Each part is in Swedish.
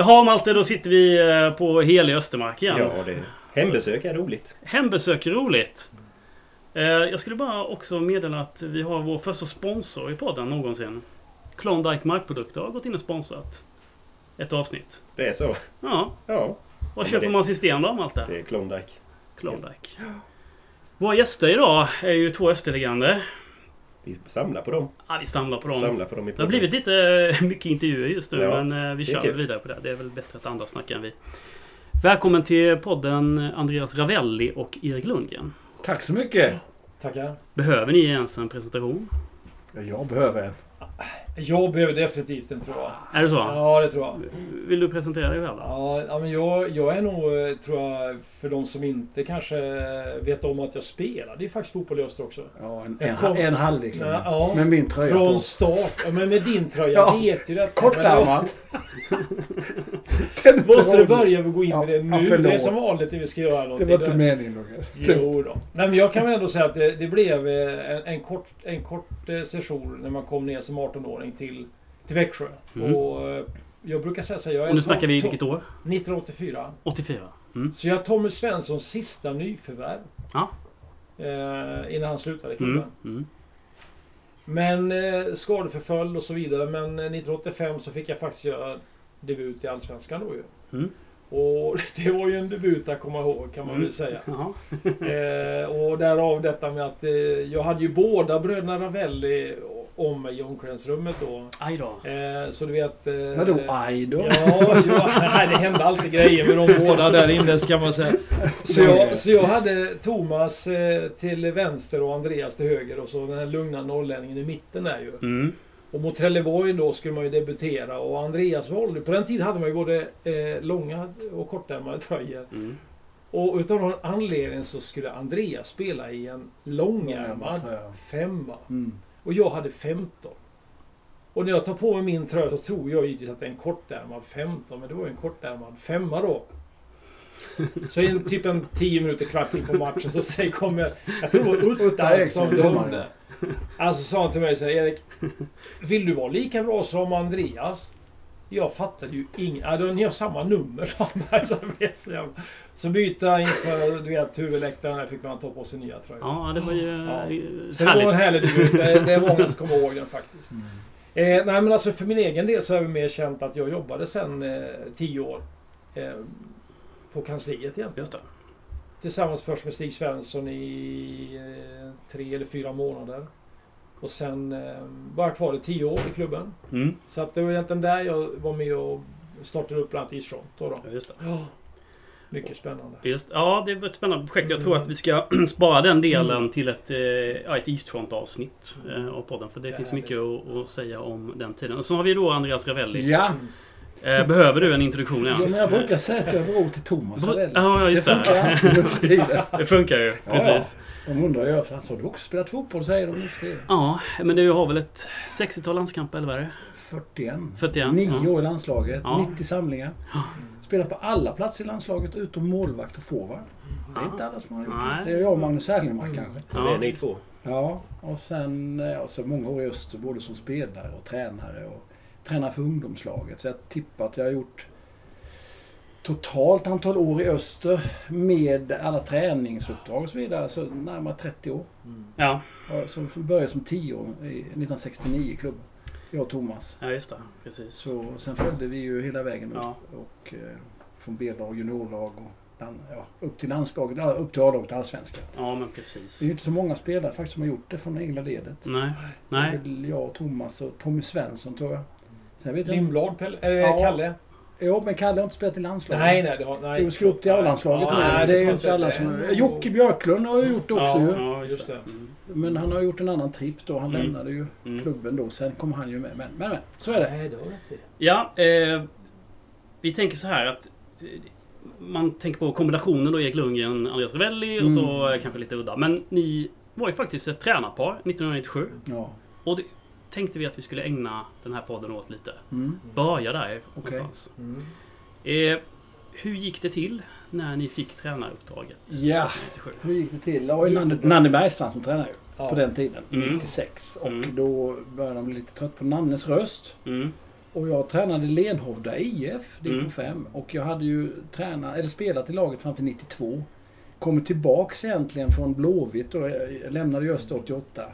Jaha Malte, då sitter vi eh, på helig Östermark igen. Ja, det, hembesök är roligt. Hembesök är roligt. Eh, Jag skulle bara också meddela att vi har vår första sponsor i podden någonsin. Klondike Markprodukter har gått in och sponsrat ett avsnitt. Det är så. Ja, Ja, vad köper det- man sin sten då Malte? det är Klondike. Klondike. Våra gäster idag är ju två Österlegender. Vi samlar på dem. Ja, vi samlar på dem. Samlar på dem i Det har blivit lite eh, mycket intervjuer just nu, Ja, men eh, vi kör vidare på det. Det är väl bättre att andra snackar än vi. Välkommen till podden Andreas Ravelli och Erik Lundgren. Tack så mycket! Tackar. Behöver ni ens en presentation? Ja, Jag behöver en. Jag behöver definitivt en tror jag. Är det så? Ja, det tror jag. Vill du presentera dig själv? då? Ja, ja, men jag, jag är nog, tror jag, för de som inte kanske vet om att jag spelar. Det är faktiskt fotboll i öster också. Ja, en, kom- en halvlek. Ja, ja. Med min tröja på. Från start. Ja, men med din tröja. Ja. Jag vet ju det. Kortärmad. Men då Måste du börja med att gå in Ja, med det ja, nu? förlåt. det är som vanligt när vi ska göra Det någonting. var inte meningen Roger. Jo då. Nej, men jag kan väl ändå säga att det, det blev eh, en, en kort, en kort eh, session när man kom ner som 18-åring till, till Växjö. Mm. Och eh, jag brukar säga så här, jag är Och nu snackar vi vilket år? 1984. 84? Mm. Så jag är Tommy Svenssons sista nyförvärv. Ja. Eh, innan han slutade i klubben. Mm. Mm. Men eh, skadeförföljd och så vidare. Men eh, 1985 så fick jag faktiskt göra debut i Allsvenskan då ju. Mm. Och det var ju en debut att komma ihåg kan man Mm. väl säga. Eh, och därav detta med att eh, jag hade ju båda bröderna Ravelli om i omklädningsrummet då. Aj då. Eh, så du vet... Eh, Vadå aj då? Ja, ja nej, det hände alltid grejer med de båda där inne ska man säga. Så jag, så jag hade Thomas eh, till vänster och Andreas till höger och så den här lugna norrlänningen i mitten där ju. Mm. Och mot Trelleborg då skulle man ju debutera och Andreas valde... På den tiden hade man ju både eh, långa och kortärmade tröjor. Mm. Och utav någon anledning så skulle Andreas spela i en långärmad femma. Mm. Och jag hade 15. Och när jag tar på mig min tröja så tror jag givetvis att det är en kortärmad 15. Men det var ju en kortärmad femma då. Så i typ en 10 minuter, kvart in på matchen så säger kommer... Jag tror det var Utta som dömde. Alltså sa han till mig så här, Erik. Vill du vara lika bra som Andreas? Jag fattade ju inget. Ja, ni har samma nummer sa han. Så, jag jag, byta inför du vet, huvudläktaren där fick man ta på sig nya tröjor. Ja, det var ju Ja. eh, Så det var en härligt. härlig debut. Det, det är många som kommer ihåg den faktiskt. Mm. Eh, nej men alltså för min egen del så är det mer känt att jag jobbade sen eh, tio år. Eh, på kansliet egentligen. Just det. Tillsammans först med Stig Svensson i eh, tre eller fyra månader. Och sen eh, var jag kvar i tio år i klubben. Mm. Så att det var egentligen där jag var med och startade upp bland annat Isfront. Då då. Ja, Just det. Ja. Mycket spännande. Just, ja, det var ett spännande projekt. Jag tror Mm. att vi ska spara den delen Mm. till ett, eh, ja, ett Eastfront avsnitt eh, av podden. För det Det finns mycket att, att säga om den tiden. Och så har vi då Andreas Ravelli. Ja, behöver du en introduktion ja, men jag brukar säga att jag beror till Thomas Ravelli. Ja, just det funkar det. alltid nu för tiden. Det funkar ju. Ja, Precis. De undrar ju, fan så har du också spelat fotboll säger de nu för tiden. Ja, men du har väl ett 60-tal landskamper eller vad är det? 41. 41, 9 ja. år i landslaget. Ja. 90 samlingar. Spelat på alla platser i landslaget utom målvakt och forward. Det är inte alla som har gjort Nej. det. Det är jag och Magnus Erlingmark kanske. Ja, det är ni två. Ja, och sen eh, alltså många år i Öster både som spelare och tränare och tränare för ungdomslaget. Så jag tippar att jag har gjort totalt antal år i Öster med alla träningsuppdrag och så vidare, så närmare 30 år. Ja, Ja, Så började som 10 år i 1969 i klubben. Jag och Thomas. ja just det. Precis. Så sen följde vi ju hela vägen upp. Ja. Och, eh, från B-lag, juniorlag och ja, upp till landslaget, upp till A-laget, allsvenskan. Ja, men precis. Det är ju inte så många spelare faktiskt som har gjort det från det egna ledet. Nej. Nej. jag och Thomas och Tommy Svensson tror jag. Lindblad, Pelle, äh, Ja. Kalle? Ja, men Kalle har inte spelat i landslaget. Nej, nej. Det har, nej. Du ska upp till A-landslaget Ja, nej, det är inte alla som... Jocke Björklund har ju gjort det också Ja. ju. Ja, just det. Mm. Men han har gjort en annan tripp då. Han Mm. lämnade ju Mm. klubben då. Sen kom han ju med. Men, men, men så är det. Nej, det rätt. Ja, eh, vi tänker så här att eh, man tänker på kombinationen då Erik Lundgren, Andreas Ravelli och så Mm. kanske lite udda. Men ni var ju faktiskt ett tränarpar 1997. Ja. Och det tänkte vi att vi skulle ägna den här podden åt lite. Mm. Börja där Okej. någonstans. Mm. Eh, hur gick det till när ni fick tränaruppdraget? Ja, 97? hur gick det till? Det var ju Nanne, Nanne Bergstrand som tränade ju. Ja. På den tiden. Mm. 96. Och Mm. då började de bli lite trött på Nannes röst. Mm. Och jag tränade Lenhovda IF, division Mm. 5. Och jag hade ju tränat, eller spelat i laget fram till 92. Kommer tillbaks egentligen från Blåvitt och lämnade ju Öster 88.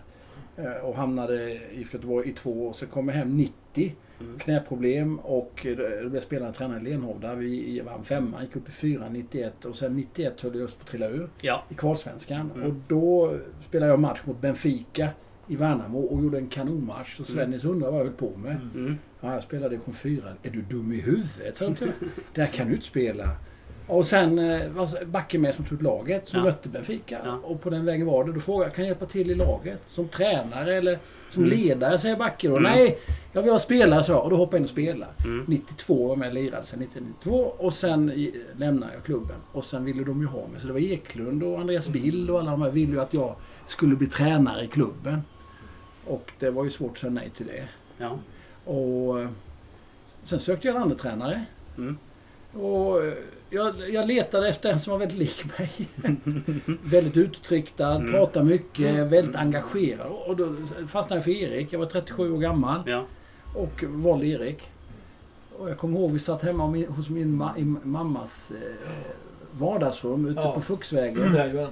Eh, Och hamnade i Göteborg i två år. Så kom jag hem 90. Mm. Knäproblem och eh, då blev spelande tränare Lenhovda. Vi vann femman, gick upp i fyra 91 och sen 91 höll jag på att trilla ur Ja. i kvalsvenskan. Mm. Och då spelade jag match mot Benfica i Värnamo och gjorde en kanonmatch. Så Svennis undrade vad jag höll på med. Mm. Ja, jag spelade i division 4. Är du dum i huvudet? Där kan du inte spela. Och sen eh, var Backe med som tog laget som Ja. mötte Benfica. Ja. Och på den vägen var det. Då frågade jag, kan jag hjälpa till i laget? Som tränare eller som Mm. ledare säger Backe då. Mm. Nej, jag vill ha spelare så. Och då hoppade jag in och spelade. Mm. 92 var med och lirade sen 1992 och sen i- lämnade jag klubben. Och sen ville de ju ha mig. Så det var Eklund och Andreas Bill och alla de här ville ju att jag skulle bli tränare i klubben. Och det var ju svårt att säga nej till det. Ja. Och eh, sen sökte jag en andra tränare. Mm. Och eh, jag, jag letade efter en som var väldigt lik mig. väldigt utåtriktad, Mm. pratar mycket, väldigt engagerad. Och då fastnade jag för Erik. Jag var 37 år gammal Ja. och valde Erik. Och jag kommer ihåg vi satt hemma min- hos min ma- mammas eh, vardagsrum ute Ja. på Fuxvägen. Jajamän.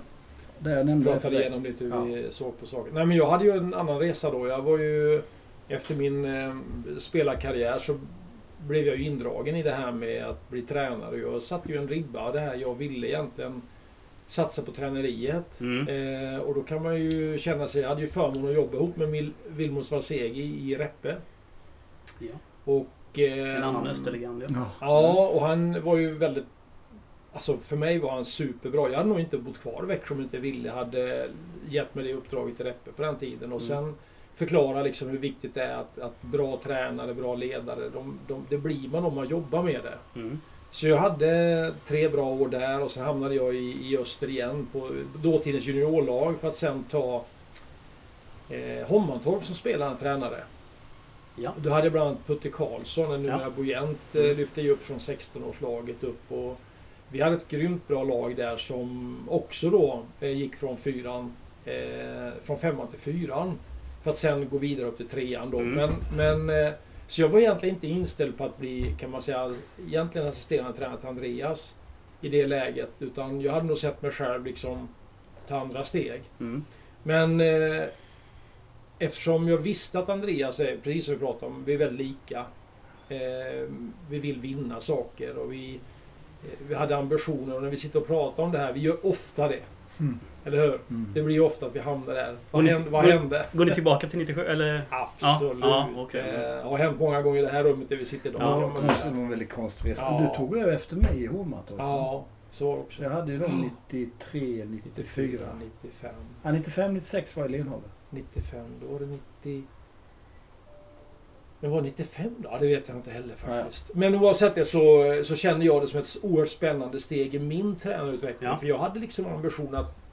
Där jag nämnde Pratade igenom lite hur Ja. vi såg på saker. Nej men jag hade ju en annan resa då. Jag var ju... Efter min eh, spelarkarriär så blev jag ju indragen i det här med att bli tränare. Jag satte ju en ribba det här. Jag ville egentligen satsa på träneriet. Mm. Eh, och då kan man ju känna sig... Jag hade ju förmånen att jobba ihop med Mil- Vilmos Valsegi i Reppe. Ja. Och... Eh, En annan österlegend. Ja. Ja. Ja, och han var ju väldigt... Alltså för mig var han superbra. Jag hade nog inte bott kvar i Växjö om inte Ville hade gett mig det uppdraget i Reppe på den tiden. Och sen förklara liksom hur viktigt det är att, att bra tränare, bra ledare, de, de, det blir man om man jobbar med det. Mm. Så jag hade tre bra år där och sen hamnade jag i, i Öster igen på dåtidens juniorlag för att sen ta eh, Hommantorp som spelande tränare. Ja. Då hade bland annat Putte Karlsson, en numera Ja. Bojent, eh, lyfte ju upp från 16-årslaget upp. Och vi hade ett grymt bra lag där som också då eh, gick från fyran, eh, från femman till fyran. För att sen gå vidare upp till trean då. Mm. Men, men, eh, så jag var egentligen inte inställd på att bli, kan man säga, egentligen assisterande tränare till Andreas i det läget. Utan jag hade nog sett mig själv liksom ta andra steg. Mm. Men eh, eftersom jag visste att Andreas är, precis som vi pratade om, vi är väldigt lika. Eh, vi vill vinna saker och vi, eh, vi hade ambitioner och när vi sitter och pratar om det här, vi gör ofta det. Mm. Eller hur? Mm. Det blir ju ofta att vi hamnar där. Går Vad till- Vad går- hände? Går ni tillbaka till 97 eller? Absolut. Ja, ja, okej. Eh, har hänt många gånger i det här rummet där vi sitter idag. Ja, det var en väldigt konstig resa. Ja. Du tog över efter mig i Hovmantorp. Ja, så var det Så också. jag hade ju dem 93, 94. 95. Ja, 95, 96 var jag i Lenhovda. 95, då var det 90... Men var det 95 då? Ja, det vet jag inte heller faktiskt. Men oavsett det så, så kände jag det som ett oerhört spännande steg i min tränarutveckling. Ja. För jag hade liksom ambition att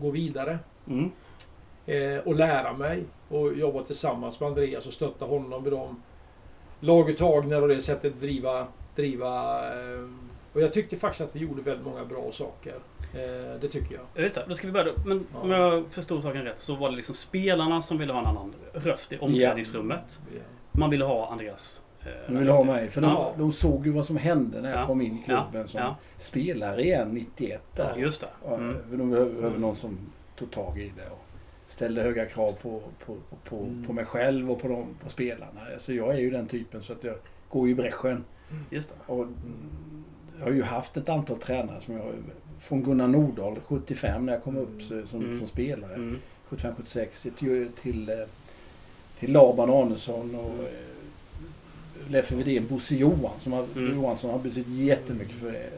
gå vidare Mm. eh, och lära mig och jobba tillsammans med Andreas och stötta honom med de laguttagningar och det sättet driva... driva eh, och jag tyckte faktiskt att vi gjorde väldigt många bra saker. Eh, det tycker jag. Ja, Just det, då ska vi börja då. Men om Ja. jag förstod saken rätt så var det liksom spelarna som ville ha en annan röst i omklädningsrummet. Man ville ha Andreas. Eh, De ville ha mig. För de, Ja. de såg ju vad som hände när jag Ja. kom in i klubben som Ja. spelare igen 91. Där. Just det. Mm. De behöver, behöver någon som tog tag i det och ställde höga krav på, på, på, Mm. på mig själv och på, de, på spelarna. Alltså jag är ju den typen så att jag går ju i bräschen. Just det. Och mm, jag har ju haft ett antal tränare som jag från Gunnar Nordahl 75 när jag kom upp så- som, Mm. som spelare. Mm. 75-76 till, till, eh, till Laban Arnesson och eh, Leffe Widén, Bosse Johansson som har, Mm. Johansson har betytt jättemycket för det.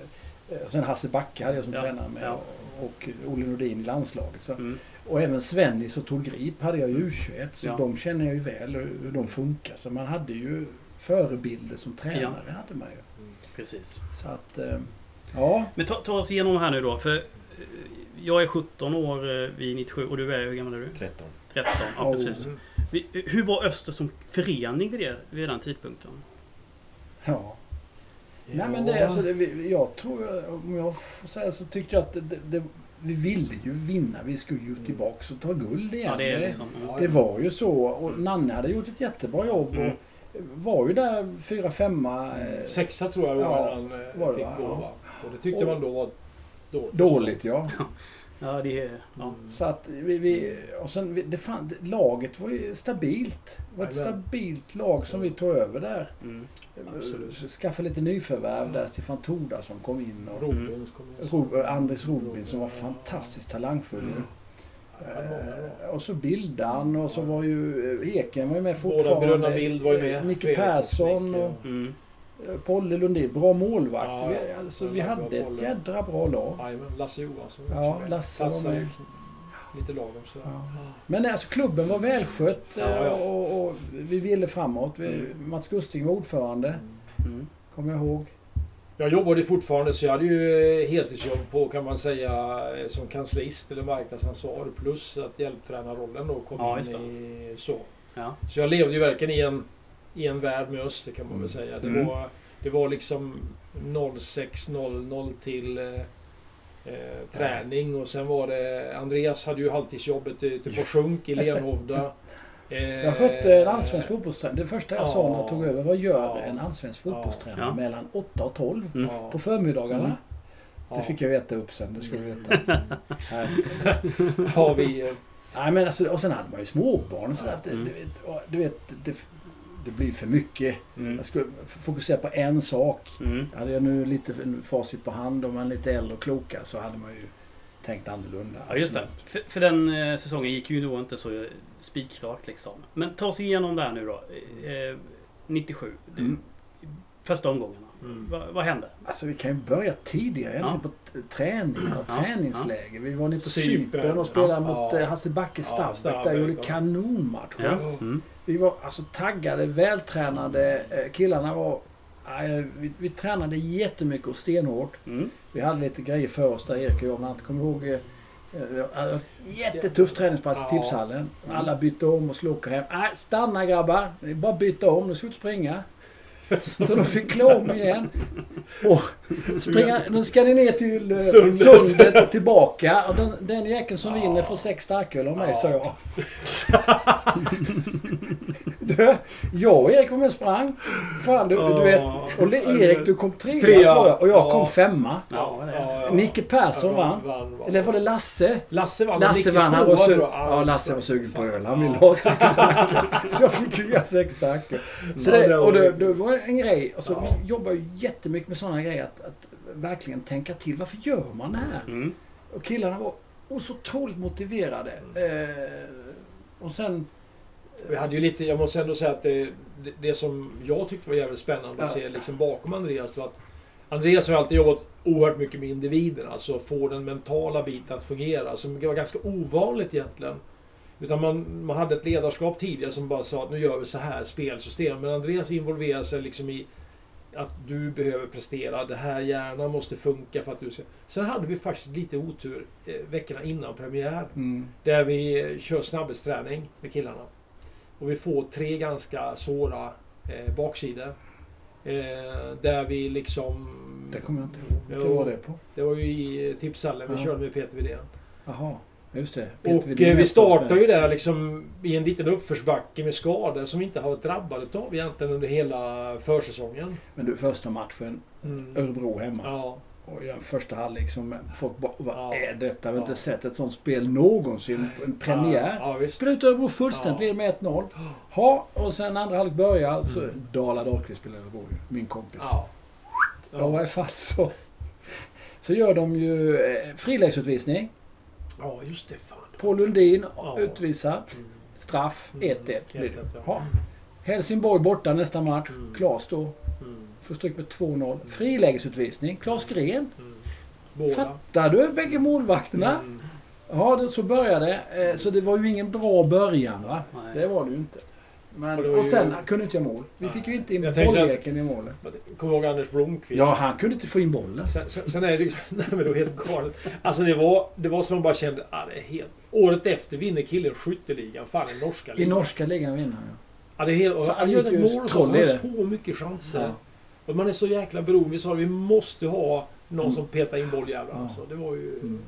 Eh, Sen Hasse Backe hade jag som Ja, tränare med ja. och Olle Nordin i landslaget. Så. Mm. Och även Svennis och Tor Grip hade jag i U21 så Ja. de känner jag ju väl hur de funkar. Så man hade ju förebilder som tränare hade man ju. Precis. Så att, eh, ja. Men ta, ta oss igenom här nu då. För eh, jag är 17 år vid 97 och du är, hur gammal är du? 13. 13. Ja, Oh. precis. Hur var Öster som förening vid, det, vid den tidpunkten? ja. Nej men det, alltså, det, vi- jag tror, om jag får säga så tyckte jag att det, det, vi ville ju vinna. Vi skulle ju tillbaks och ta guld igen. Ja, det liksom... Ja, det var ju så. Och Nanne hade gjort ett jättebra jobb. Mm. Och var ju där fyra, femma. eh, Sexa tror jag det var Ja, han eh, var det fick gå. Och det tyckte Och- man då var dåligt. Dåligt ja. Ja, det är... Ja. Mm. Så att vi, vi, och sen, vi- det fan, laget var ju stabilt. Det var ett stabilt lag som vi tog över där. Mm. Absolut. Skaffa lite nyförvärv där. Stefan Torda som kom in. Och Robins kom in. Ro, Andres Robin som var fantastiskt talangfull. Mm. Eh, och så Bildan och så var ju eh, Eken var ju med Båda fortfarande. bröderna Bild var ju med. Micke Fredrik Persson Micke, och Mm. Eh, Polle Lundin. Bra målvakt. Ja, vi, alltså, vi hade ett Polle. jädra bra lag. Jajamän, Lasse Johansson Ja. Lasse var med. Lite lagom sådär. Ja. Men alltså klubben var välskött Ja, eh, ja. Och, och vi ville framåt. Vi, Mm. Mats Gusting var ordförande, Mm. Mm. kommer jag ihåg. Jag jobbade fortfarande så jag hade ju heltidsjobb på kan man säga eh, som kanslist eller marknadsansvarig plus att hjälptränarrollen då kom Ja, in i så. Ja. Så jag levde ju verkligen i en, i en värld med öster kan man Mm. väl säga. Det, Mm. var, det var liksom 06.00 till eh, eh, träning och sen var det Andreas hade ju halvtidsjobbet ute på Sjunk i Lenhovda. Eh, Jag skötte en allsvensk fotbollstränare. Det första jag sa när jag Ja. tog över, vad gör Ja. en allsvensk Ja. fotbollstränare Ja. mellan 8 och 12 Mm. Ja, på förmiddagarna? Mm. ja. Det fick jag veta upp sen, det ska du veta. Nej. Ja, vi... eh, Nej, men alltså, och sen hade man ju småbarn och sådär. Mm. Du, vet, och du vet, det, det blir för mycket. Mm. Jag skulle fokusera på en sak. Mm. Hade jag nu lite facit på hand och man lite äldre och kloka så hade man ju tänkt annorlunda. Ja, just det. För, för den eh, säsongen gick ju då inte så spikrakt liksom. Men ta oss igenom där nu då. Eh, 97. Det- Mm. Första omgångarna. Mm. Va, vad hände? Alltså vi kan ju börja tidigare. Ja. Ja. På träningar och Ja, träningsläger. Vi var nere på Cypern. Och spelade Ja. mot Ja. eh, Hasse Backe Ja. Stabæk, Där gjorde ja. kanonmatcher. Ja. Mm. Vi var alltså taggade, vältränade. eh, Killarna var... vi, vi tränade jättemycket och stenhårt. Mm. Vi hade lite grejer för oss där, Erik och jag bland annat. Kommer ihåg... eh, eh, Jättetuff träningspass i tipshallen. Alla bytte om och åka hem. Nej, stanna grabbar! Bara byta om, nu ska vi och springa. Så de fick klä om igen. Och springa, nu ska ni ner till eh, Sundet. sundet tillbaka. Och den, den jäkeln som vinner får sex starköl av mig, Ja. sa jag. du, jag och Erik var med och sprang. Fan, du, du vet. Och Le- Erik, du kom trea, Trea. tror jag. Och jag Ja. kom femma. Ja, Nicke Persson vann. Eller var det Lasse? Lasse vann. Lasse Nicke vann. Han var su- ja, Lasse var sugen på öl. Han ville ha sex starköl. Så jag fick ju sex starköl. Så det, och det, det var en grej. Alltså, Ja. Vi jobbar ju jättemycket med sådana grejer. Att, att verkligen tänka till. Varför gör man det här? Mm. Och killarna var så otroligt motiverade. Eh, och sen... Vi hade ju lite, jag måste ändå säga att det, det, det som jag tyckte var jävligt spännande att Ja. se liksom bakom Andreas var att Andreas har alltid jobbat oerhört mycket med individen, alltså få den mentala biten att fungera, som var ganska ovanligt egentligen. Utan man, man hade ett ledarskap tidigare som bara sa att nu gör vi så här, spelsystem. Men Andreas involverade sig liksom i att du behöver prestera, det här hjärnan måste funka för att du ska... Sen hade vi faktiskt lite otur eh, veckorna innan premiär. Mm, Där vi eh, kör snabbhetsträning med killarna. Och vi får tre ganska svåra eh, baksidor. Eh, där vi liksom... det kommer jag inte ihåg. Vilka Jo. var det på? Det var ju i eh, tipshallen vi Ja. körde med Peter Widén. Jaha, just det. Peter Och Widin eh, vi med. ju där liksom i en liten uppförsbacke med skador som vi inte har varit drabbade av egentligen under hela försäsongen. Men du, första matchen. Mm. Örebro hemma. Ja, Och ja, första halvlek som folk bara, vad Ja. är detta? Jag har Ja. inte sett ett sånt spel någonsin. En premiär. Ja, ja, ut Örebro fullständigt, Ja. leder med 1-0. Ha, och sen andra halvlek börjar så Mm. Dala Dahlqvist spelar Örebro min kompis. Ja. Ja. I varje fall så, så gör de ju eh, friläggsutvisning. Ja, just det. Fan. Paul Lundin Ja. utvisad. Mm. Straff 1-1 blir det. 1-1, ja. Helsingborg borta nästa match. Mm. Klas då. Mm. Får stryk med 2-0. Frilägesutvisning. Klas Gren. Mm. Fattar du? Bägge målvakterna. Mm. Ja, det, så började det. Eh, Så det var ju ingen bra början va? Nej. Det var det ju inte. Men, Och och, var ju- sen han kunde inte göra mål. Vi fick ju inte in bollleken i målet. Kommer du ihåg Anders Blomqvist? Ja, han kunde inte få in bollen. Sen, sen, sen är det ju... Nej men det var helt galet. Alltså det var, det var som man bara kände, ah, det är helt... Året efter vinner killen skytteligan. Fan i norska I ligan. norska ligan vinner han Ja, det är helt... Han gör ett mål och så. Han i har så mycket chanser. Ja. Och man är så jäkla beroende. Vi sa vi måste ha någon Mm. som petar in bolljävlar. Ja. Alltså. Det var ju... Mm.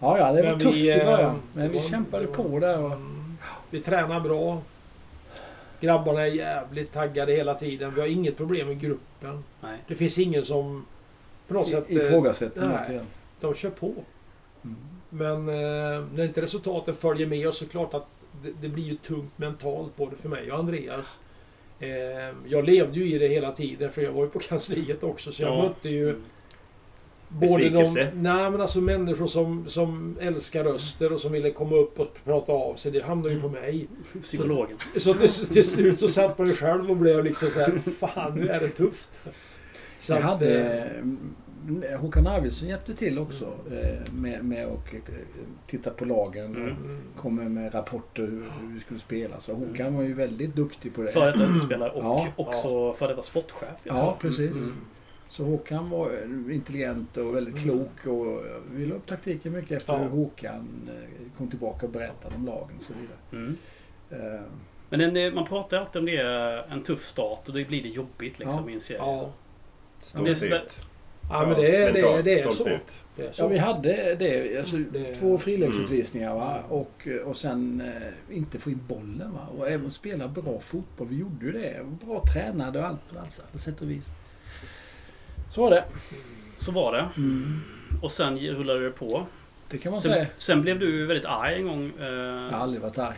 Ja, ja, det var Men tufft vi, i början. eh, Men vi var- kämpade var- på där. Och, Mm. Vi tränar bra. Grabbarna är jävligt taggade hela tiden. Vi har inget problem i gruppen. Nej. Det finns ingen som på något sätt... I- eh, Ifrågasätter nej. något igen. De kör på. Mm. Men eh, när inte resultaten följer med oss så klart att det, det blir ju tungt mentalt både för mig och Andreas. Eh, jag levde ju i det hela tiden för jag var ju på kansliet också så jag Ja. mötte ju Mm. Både de... Besvikelse. Nej men alltså människor som, som älskar röster och som ville komma upp och prata av sig. Det hamnade ju på mig. Psykologen. Så till, till slut så satt man ju själv och blev liksom så här, Fan nu är det tufft. Så Jag att, hade, eh, mm, Håkan Arvidsson hjälpte till också eh, med, med att eh, titta på lagen. Mm. och mm. Kommer med rapporter hur, hur vi skulle spela. Så Håkan var ju väldigt duktig på det. Före detta utespelare och Ja. också före detta sportchef. Ja, sa. precis. Mm. Så Håkan var intelligent och väldigt klok och vi la upp taktiken mycket efter Ja. hur Håkan eh, kom tillbaka och berättade om lagen och så vidare. Mm. Eh, Men en, eh, man pratar alltid om det, en tuff start och då blir det jobbigt liksom Ja. i en serie. Ja. Det är men det är, det, är- mentalt det är stolpe så. Det är så. Ja, vi hade det. Alltså, Det- Två friläggsutvisningar va? Och, och sen eh, inte få in bollen. Va? Och även spela bra fotboll. Vi gjorde ju det. Bra tränade och allt på alla sätt och vis. Så var det. Så var det. Mm. Och sen rullade det på. Det kan man Sen, säga. sen blev du väldigt arg en gång. eh, Jag har aldrig varit arg.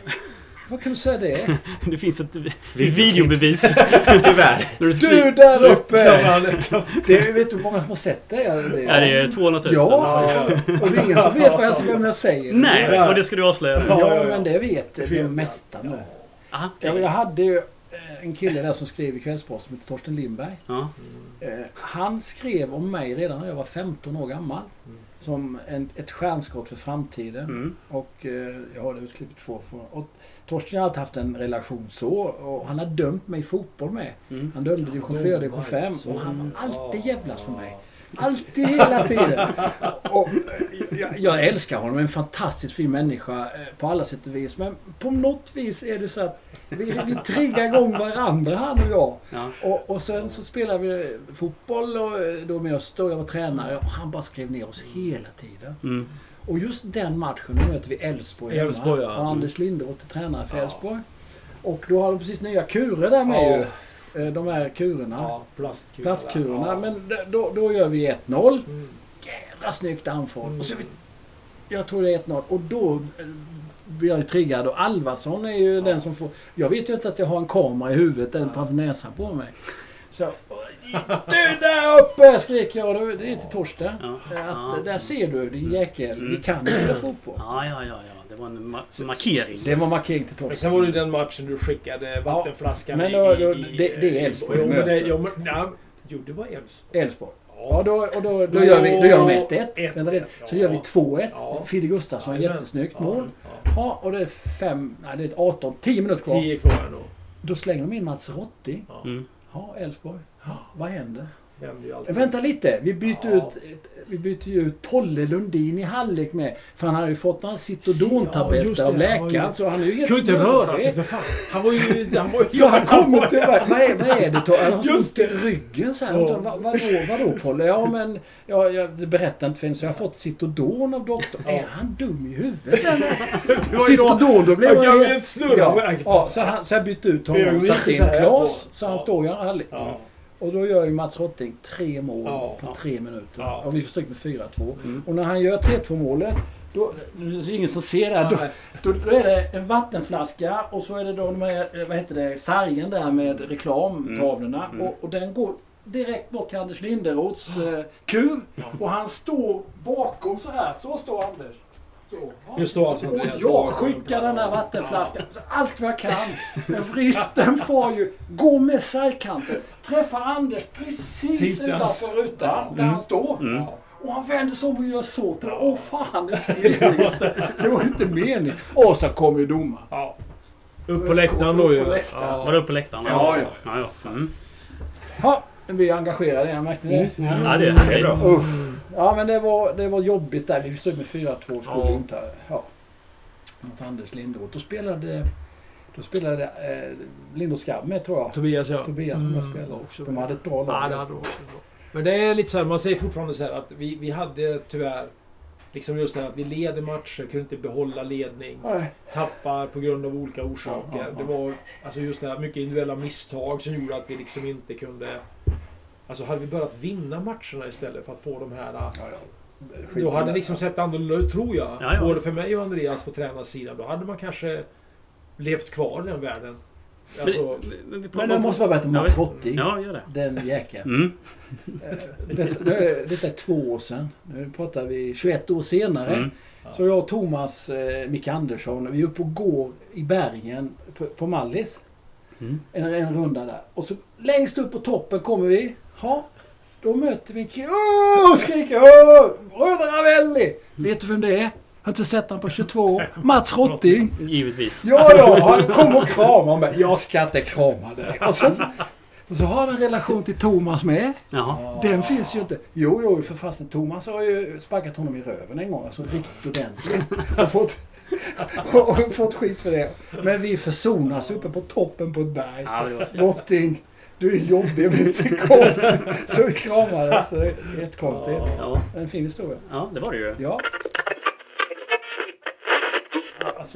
Vad kan du säga det? Det finns ett, videobevis. Tyvärr. Du Du där uppe! Det, vet du hur många som har sett det? Ja, det, ja, det är 200 000. Ja. Och det är ingen som vet vad jag, vem jag säger. Nej, och det ska du avslöja nu. Ja, men det vet Det mesta jag. nu. Aha, okej. jag hade ju en kille där som skrev i Kvällsposten som heter Torsten Lindberg. Ja. Eh, han skrev om mig redan när jag var 15 år gammal. Mm. Som en, ett stjärnskott för framtiden. Mm. Och eh, jag har det utklippet två från. Och Torsten har alltid haft en relation så. Och han har dömt mig i fotboll med. Mm. Han dömde division 4 division 5. Så. Och han var alltid jävlas för mig. Alltid hela tiden. Och eh, jag, jag älskar honom. En fantastiskt fin människa eh, på alla sätt och vis. Men på något vis är det så att vi, vi triggar igång varandra han och jag. Ja. Och, och sen så spelade vi fotboll och eh, då med Öster och jag var tränare. Och han bara skrev ner oss hela tiden. Mm. Och just den matchen, möter vi Elfsborg. Elfsborg, ja. Anders Linderoth är tränare för Ja. Elfsborg. Och då har de precis nya kurer där med Ja. ju. Eh, De här kurerna. Ja, plastkulor. Plastkurerna. Ja. Men då, då gör vi 1-0. Mm. Jävla snyggt anfall. Mm. Och så är vi, jag tror det är 1-0. Och då eh, blir jag ju triggad. Och Alvarsson är ju den som får... Jag vet ju inte att jag har en kamera i huvudet den framför näsan på mig. Så... Du där uppe! skriker jag. Det är till Torsten. Ja. Att, Ja. Där ser du din jäkel. Mm. Vi kan ju fotboll. Ja, ja, ja, ja. Det var en ma- markering. Det var markering till Men Torsten. sen var det den matchen du skickade vattenflaskan men i- då- då- i- det- det är Elfsborg Jo, men det, jo, men, det var Elfsborg. Elfsborg. Ja, då, och då, då, gör vi, då gör de 1-1. Ett- Vänta lite. Så ja. gör vi 2-1. Ja. Fidde Gustafsson, Jajamän. jättesnyggt Ja, mål. ja. Ja, och det är fem, nej det är 18, 10 minuter kvar. Tio kvar nu. Då slänger de in Mats Rotti. Ja. Mm. Ja, Elfsborg. Ja, vad händer? Ju alltid. Vänta lite, vi byter, Ja. ut, vi byter ju ut Polle Lundin i halvlek med. För han hade ju fått några Ja, Citodon-tabletter det, av han ju- läkaren. Så han är ju helt Kunde inte röra sig för fan. Han var ju... Han var ju Så han kommer till. Vad är, vad är det? Han har så ont i ryggen så här. Ja. Vad, vadå, vadå Polle? Ja men, ja, jag berättar inte för henne så jag har fått Citodon av doktorn. Ja. Är han dum i huvudet eller? Ju Citodon, då blev Jag han helt- helt snurra Ja, ja, så, han, så jag bytte ut honom. Jag Satte in Klas, så han Ja. står ju halvlek. Och då gör ju Mats Rotting tre mål Ja, på ja. tre minuter. Ja. Och vi får stryk med 4-2. Mm. Och när han gör 3-2 målet, då, det är ingen som ser det här. Då, då, då är det en vattenflaska och så är det då de här, eh, vad heter det, sargen där med reklamtavlorna. Mm. Och, och den går direkt bort till Anders Linderoths eh, kur. Och han står bakom så här. Så står Anders. Ja. Nu står alltså Och jag skickar den där vattenflaskan så allt vad jag kan. Men vristen får ju gå med sargkanten. Träffar Anders precis han- utanför rutan där han står. Mm. Ja. Och han vänder sig om och gör så till Åh fan, det var ju inte meningen. Och så kommer ju domaren. Ja. Upp på läktaren då ju. Upp. Ja. Var du uppe på läktaren? Ja, ja. ja, ja. Mm. Ja, vi är engagerade igen, märkte ni det? ja det är Det är bra. Usch. Ja men det var, det var jobbigt där. Vi stod med 4-2 skulle Ja. inte... Ja. Mot Anders Linderoth. Då spelade... Då spelade eh, Linderoth Skabb med tror jag. Tobias ja. Tobias som jag Mm, spelade. också De hade ett bra lag. Ja, det hade de också bra. Men det är lite så här, man säger fortfarande så här att vi, vi hade tyvärr Liksom just det här att vi leder matcher, kunde inte behålla ledning. Nej. Tappar på grund av olika orsaker. Ja, ja, ja. Det var alltså just det här mycket individuella misstag som gjorde att vi liksom inte kunde... Alltså hade vi börjat vinna matcherna istället för att få de här... Ja, ja. Då hade det liksom sett annorlunda ut, tror jag. Ja, ja, Både för mig och Andreas på tränarsidan. Då hade man kanske levt kvar i den världen. Alltså, Men, Men det måste vara bättre Ja, Mats. Rotting. Ja, gör det. Den jäkeln. Mm. Eh, Detta, detta är två år sedan. Nu pratar vi 21 år senare. Mm. Så jag och Thomas eh, Micke Andersson, vi är uppe och går i bergen på, på Mallis. Mm. En, en runda där. Och så längst upp på toppen kommer vi. Ja, då möter vi en kille. Åh! Skriker Åh! Bröder Ravelli! Vet du vem det är? Jag har inte sett honom på 22 år. Mats Rotting! Givetvis. Ja, ja, han kom och kramade mig. Jag ska inte krama dig. Och så, och så har han en relation till Thomas med. Jaha. Den finns ju inte. Jo, jo, för fasen. Thomas har ju sparkat honom i röven en gång. Alltså riktigt ordentligt. Och fått, och fått skit för det. Men vi försonas uppe på toppen på ett berg. Ja. Rotting, du är jobbig kom. Så vi kramades. Jättekonstigt. Ja, En fin historia. ja, det var det ju. Ja.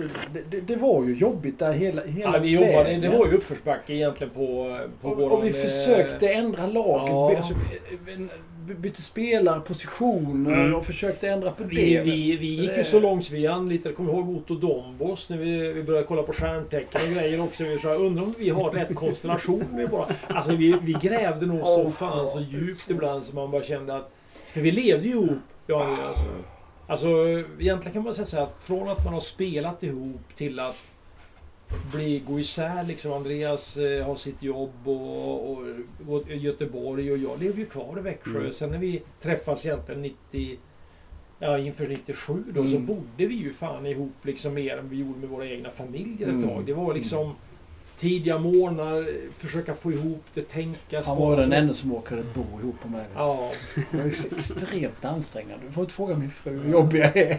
Alltså, det, det, det var ju jobbigt där hela, hela ja, vi jobbade, vägen. det var ju uppförsbacke egentligen på, på och, våran, och vi eh, försökte ändra laget. ja. Alltså, by- bytte spelare, positioner Mm. och försökte ändra på Vi, det. vi, vi gick ju så långt vi anlitade, kommer ihåg Otto Dombos när vi, vi började kolla på stjärntecken och grejer också. Vi sa, undrar om vi har rätt konstellation med bara. Alltså vi, vi grävde nog så fan så djupt ibland så man bara kände att... För vi levde ju ihop, jag och Andreas. Alltså egentligen kan man säga så att från att man har spelat ihop till att bli, gå isär liksom. Andreas eh, har sitt jobb och, och, och Göteborg och jag lever ju kvar i Växjö. Mm. Sen när vi träffas egentligen 90... Ja, inför 97 då så Mm. bodde vi ju fan ihop liksom mer än vi gjorde med våra egna familjer ett Mm. tag. Det var liksom tidiga morgnar, försöka få ihop det, tänka, Han var spara. den enda som orkade bo ihop med mig. Ja. Ju så extremt ansträngande. Du får inte fråga min fru hur jobbig jag är.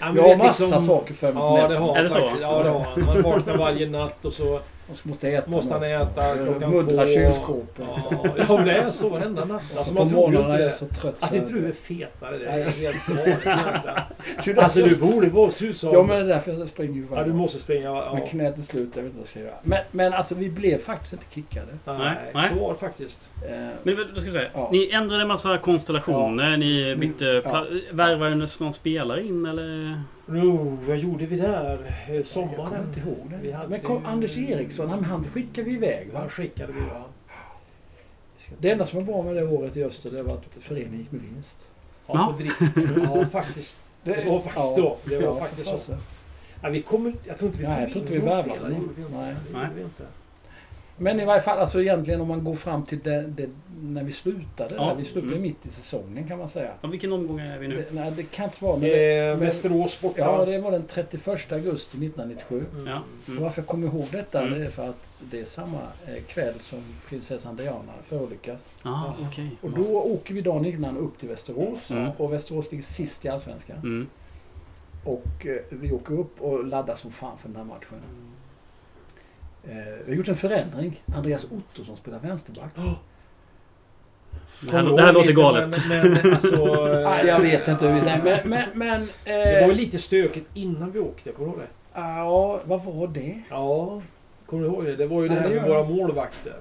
Ja, Jag har massa liksom- saker för mig. Ja, det har Är han. Ja, det har han. Han vaknar varje natt och så Och så måste äta. måste han äta klockan Muddra två. kylskåpet. Ja, ja, det är så varenda natt. Alltså, på man tror inte det. så trött. Att inte du är fetare, det är helt galet Alltså jag- du borde vara som... Ja, men det är därför jag springer ju Ja, du måste springa. Ja. Men knät är slut, jag vet inte vad jag ska göra. Men, men alltså vi blev faktiskt inte kickade. Nej, Nej, så var det faktiskt. Eh, Men då ska jag säga, Ja. ni ändrade en massa konstellationer. Ni bytte... Ja. pla- Värvade någon spelare in eller? Jo, vad gjorde vi där? Eh, jag Sommaren? kommer inte ihåg Vi det. hade Men kom, ju- Anders Eriksson, han, han skickade vi iväg va? Vad skickade vi va? Det enda som var bra med det året i Öster, det var att föreningen gick med vinst. Ja, Ja. på driften. Ja, faktiskt. Det var faktiskt så. Det var ja, faktiskt så. Ja, vi kommer, jag tror inte vi Nej, tog jag tror inte in vi värvade någon. Nej. Det Nej. gjorde vi inte. Men i varje fall, alltså egentligen om man går fram till det, det, när vi slutade. Ja, Där, vi slutade mm. mitt i säsongen kan man säga. Ja, vilken omgång är vi nu? Det, nej, det kan inte vara. Men det, Eh, Västerås borta. ja, det var den 31 augusti 1997. Mm. Ja. Och Mm. varför jag kommer ihåg detta Mm. det är för att det är samma eh, kväll som prinsessan Diana förolyckas. Ah, okej. Och då åker vi dagen innan upp till Västerås. Mm. Och Västerås ligger sist i Allsvenskan. Mm. Och eh, vi åker upp och laddar som fan för den här matchen. Eh, vi har gjort en förändring. Andreas Ottosson spelar vänsterback. Det här, det här låter galet. Men, men alltså... Ah, jag vet inte hur vi... Nej, men... men, men Det eh, var ju lite stökigt innan vi åkte, kommer du ihåg det? Ja, vad var det? Ja, kommer du ihåg det? Det var ju det här det med våra målvakter.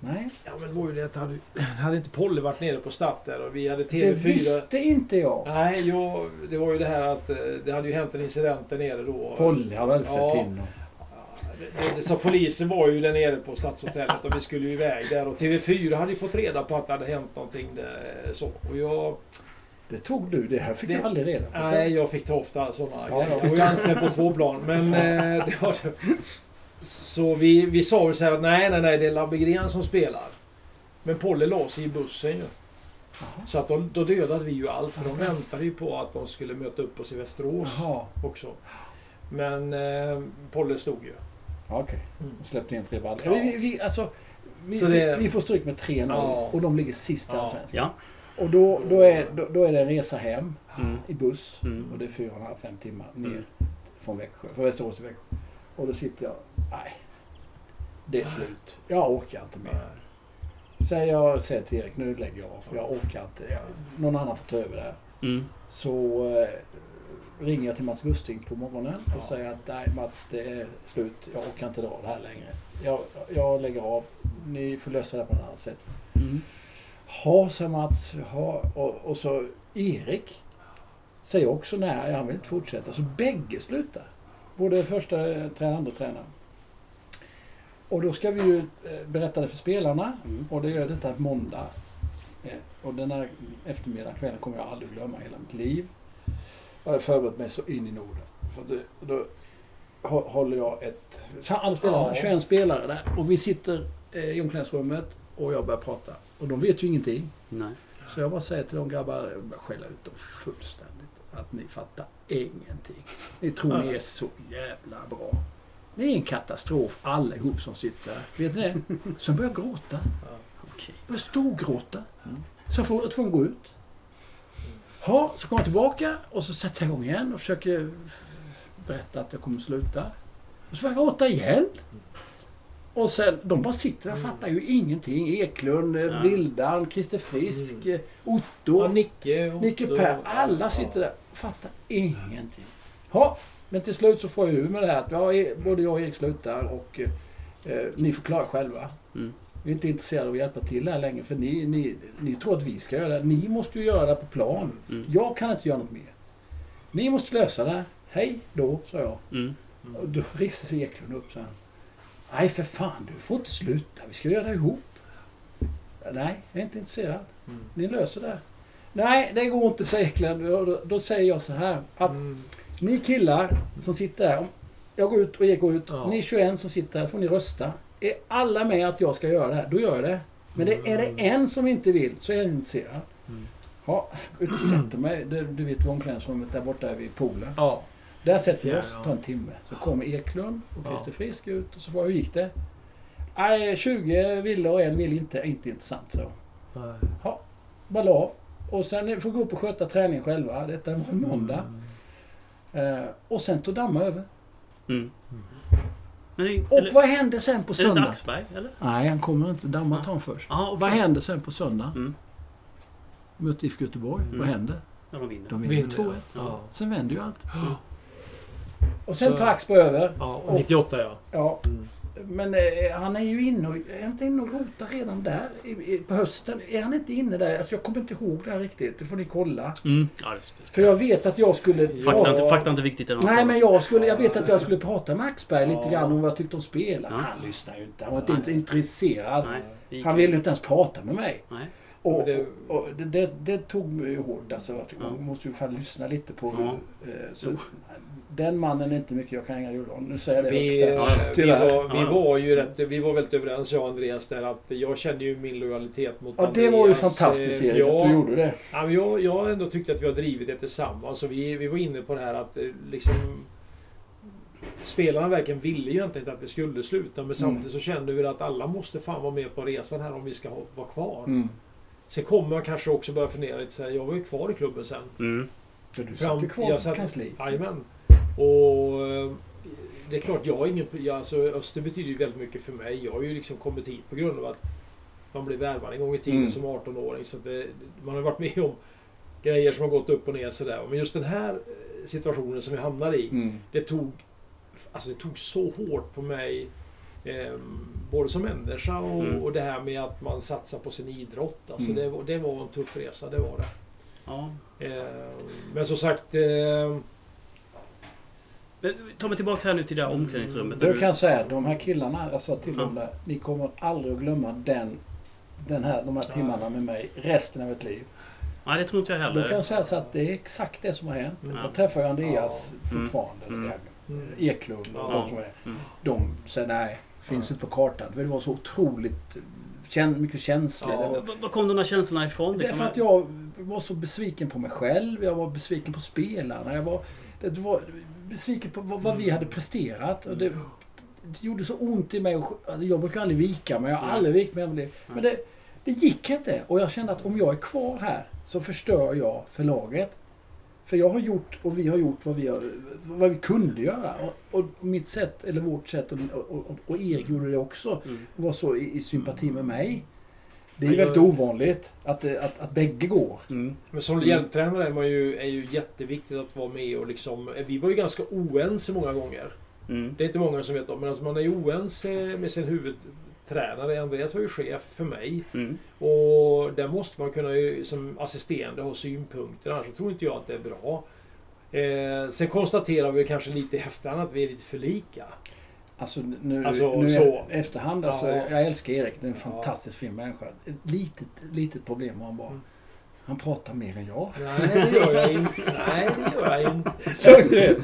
Nej, Ja, men det var ju det att hade, hade inte Polly varit nere på Statt där och vi hade det TV4... visste inte jag. Nej, jo, det var ju det här att eh, det hade ju hänt en incident där nere då. Polly har väl sett Ja. in och... Så polisen var ju där nere på Stadshotellet och vi skulle ju iväg där och TV4 hade ju fått reda på att det hade hänt någonting där, så. Och jag... Det tog du, det här fick Det- jag aldrig reda på. Nej, jag fick ta ofta sådana Ja, grejer. ja. Jag var ju anställd på två plan. Men eh, det var det. Så vi, vi sa väl så här att nej, nej, nej, det är Labbegren som spelar. Men Polle la sig i bussen ju. Jaha. Så att då, då dödade vi ju allt. För de väntade ju på att de skulle möta upp oss i Västerås Jaha, också. Men eh, Polle stod ju. Okej. Mm. Släppte in tre baller. Ja. Vi, vi, vi, alltså, vi, det- vi får stryk med 3-0 Ja. och de ligger sist i Ja. Allsvenskan. Ja. Och då, då, är, då, då är det en resa hem Mm. i buss. Mm. Och det är fyra och en halv, fem timmar ner Mm. från Växjö, från Västerås till Växjö. Och då sitter jag, nej. Det är slut. Jag orkar inte mer. Säger jag säger till Erik, nu lägger jag av. Jag orkar inte. Jag, någon annan får ta över det här. Mm. Så eh, ringer jag till Mats Gusting på morgonen och Ja. säger att nej Mats, det är slut. Jag orkar inte dra det här längre. Jag, jag lägger av. Ni får lösa det på ett annat sätt. Mm. Ha, sa Mats. Ha. Och, och så Erik säger också nej, han vill inte fortsätta. Så bägge slutar. Både första tränaren och andra tränaren. Och då ska vi ju eh, berätta det för spelarna. Mm. Och det gör detta måndag. Eh, Och den här eftermiddagen, kvällen kommer jag aldrig glömma hela mitt liv. Jag har förberett mig så in i Norden. För det, då hå- håller jag ett... Så alla spelarna, Ja. 21 spelare där. Och vi sitter eh, i omklädningsrummet och jag börjar prata. Och de vet ju ingenting. Nej. Så jag bara säger till de grabbar, jag skälla ut dem fullständigt. Att ni fattar ingenting. Ni tror ni är så jävla bra. Ni är en katastrof allihop som sitter här. Vet ni det? Som börjar gråta. Okej. Börjar storgråta. Mm. Så jag får jag tvungen att gå ut. Ja, så kommer jag tillbaka och så sätter jag igång igen och försöker berätta att jag kommer sluta. Och så börjar jag gråta igen. Och sen, de bara sitter och fattar ju ingenting. Eklund, Ja. Vildan, Christer Frisk, Mm. Otto, Ja, Nicke, Otto, Nicke Per. Alla sitter där och fattar ingenting. Ja, men till slut så får jag ur med det här att e- både jag och Erik slutar och eh, ni får klara själva. Mm. Vi är inte intresserade av att hjälpa till här längre för ni, ni, ni tror att vi ska göra det. Ni måste ju göra det på plan. Mm. Jag kan inte göra något mer. Ni måste lösa det. Hej då, sa jag. Mm. Och då reste sig Eklund upp så här. Nej för fan, du får inte sluta. Vi ska göra det ihop. Nej, jag är inte intresserad. Mm. Ni löser det. Nej, det går inte, säger Eklund. Då, då säger jag så här. Att Mm. ni killar som sitter här. om Jag går ut och Erik går ut. Ja. Ni 21 som sitter här får ni rösta. Är alla med att jag ska göra det här, då gör jag det. Men det, är det en som inte vill så är jag inte intresserad. Mm. Ja, ut och sätter mig. Du, du vet omklädningsrummet där borta vid poolen. Ja. Där sätter vi Ja, oss, ja. tar en timme. Så kommer Eklund och Ja. Christer Frisk ut och så får jag, hur gick det? Nej, 20 ville och en vill inte. Inte intressant så. Bara la av. Och sen får vi gå upp och sköta träning själva. Detta var en måndag. Eh, och sen tog Damma över. Mm. Men Och eller, vad händer sen på är det söndag? Dagsberg, eller? Nej, han kommer inte. Damma tar han först. Ja, okej. Vad händer sen på söndag? Mm. Möter IFK Göteborg. Mm. Vad händer? Ja, de vinner. De vinner Vinner, 2-1. Ja. Sen vänder ju allt. Och sen tar Axbo över. ja, och 98 ja. Ja, Mm. Men eh, han är ju inne och, är inte inne och rotar redan där i, i, på hösten? Är han inte inne där? Alltså jag kommer inte ihåg det här riktigt. Det får ni kolla. Mm. Ja, det, För jag vet att jag skulle... fakta, är inte, fakta inte viktigt Nej, frågan. men jag, skulle, jag vet att jag skulle prata med Axberg lite Ja. grann om vad jag tyckte om spelarna. Ja. Han lyssnar ju inte. Han var inte intresserad. Nej, Han ville ju inte ens prata med mig. Nej. Och, det- och, och det, det, tog mig ju hårt. Alltså, att Ja. Man måste ju fan lyssna lite på Ja. hur... Eh, så, den mannen är inte mycket jag kan hänga gjorde om. Nu säger jag det Vi, högt här. Ja, vi, var, vi Ja. var ju rätt, vi var väldigt överens jag och Andreas där att jag kände ju min lojalitet mot Ja, det var ju Andreas, fantastiskt eh, Erik för att jag- du gjorde det. Ja, men jag, jag ändå tyckt att vi har drivit det tillsammans. Och vi, vi var inne på det här att eh, liksom... Spelarna verkligen ville ju egentligen inte att vi skulle sluta. Men samtidigt så kände vi att alla måste fan vara med på resan här om vi ska ha, vara kvar. Mm. Sen kommer man kanske också börja fundera lite så här, Jag var ju kvar i klubben sen. Mm. För du Fram- satt ju kvar jag satt- kansliet. Jajamän. Och eh, det är klart, jag har ingen... Jag, alltså, Öster betyder ju väldigt mycket för mig. Jag har ju liksom kommit hit på grund av att man blev värvad en gång i tiden Mm. som 18-åring. Så det, man har varit med om grejer som har gått upp och ner sådär. Men just den här eh, situationen som vi hamnade i. Mm. Det tog... Alltså det tog så hårt på mig. Eh, både som människa och, Mm. och det här med att man satsar på sin idrott. Alltså Mm. det, var- det var en tuff resa, det var det. Ja. Eh, men som sagt... Eh, Men, ta mig tillbaka här nu till det här omklädningsrummet. Då kan jag säga, de här killarna, jag sa till Ja. dem där, ni kommer aldrig att glömma den, den här, de här Ja. timmarna med mig resten av ert liv. Nej, det tror inte jag Då kan heller. jag säga så att det är exakt det som har hänt. Mm. Jag träffar Andreas Mm. fortfarande. Mm. mm. Eklund och Ja. de som är. Mm. De säger nej, finns inte på kartan. För det var så otroligt kän, mycket känslor. Ja. Var, Var kom de där känslorna ifrån? Liksom? Därför att jag var så besviken på mig själv. Jag var besviken på spelarna. Jag var, det var besviken på vad, vad vi hade presterat. Och det, det gjorde så ont i mig. och- Jag brukar aldrig vika mig. Jag har aldrig vikt mig. Men det, det gick inte. Och jag kände att om jag är kvar här så förstör jag för laget. För jag har gjort och vi har gjort vad vi, har, vad vi kunde göra. Och, och mitt sätt, eller vårt sätt, och, och, och, Erik gjorde det också Mm. var så i, i sympati med mig. Det är Men väldigt ovanligt att, det- att, att bägge går. Mm. Men som Mm. hjälptränare är, man ju, är ju jätteviktigt att vara med och liksom... Vi var ju ganska oense många gånger. Mm. Det är inte många som vet om, men alltså man är ju oense med sin huvudtränare. Andreas var ju chef för mig. Mm. Och där måste man kunna ju, som assisterande ha synpunkter, annars tror inte jag att det är bra. Eh, sen konstaterar vi kanske lite i efterhand att vi är lite för lika. Alltså nu, Alltså, nu så. efterhand, alltså, Ja. jag älskar Erik. Det är en Ja. fantastiskt fin människa. Ett litet, litet problem har han bara. Mm. Han pratar mer än jag. Nej, det gör jag inte. Nej, det gör jag inte.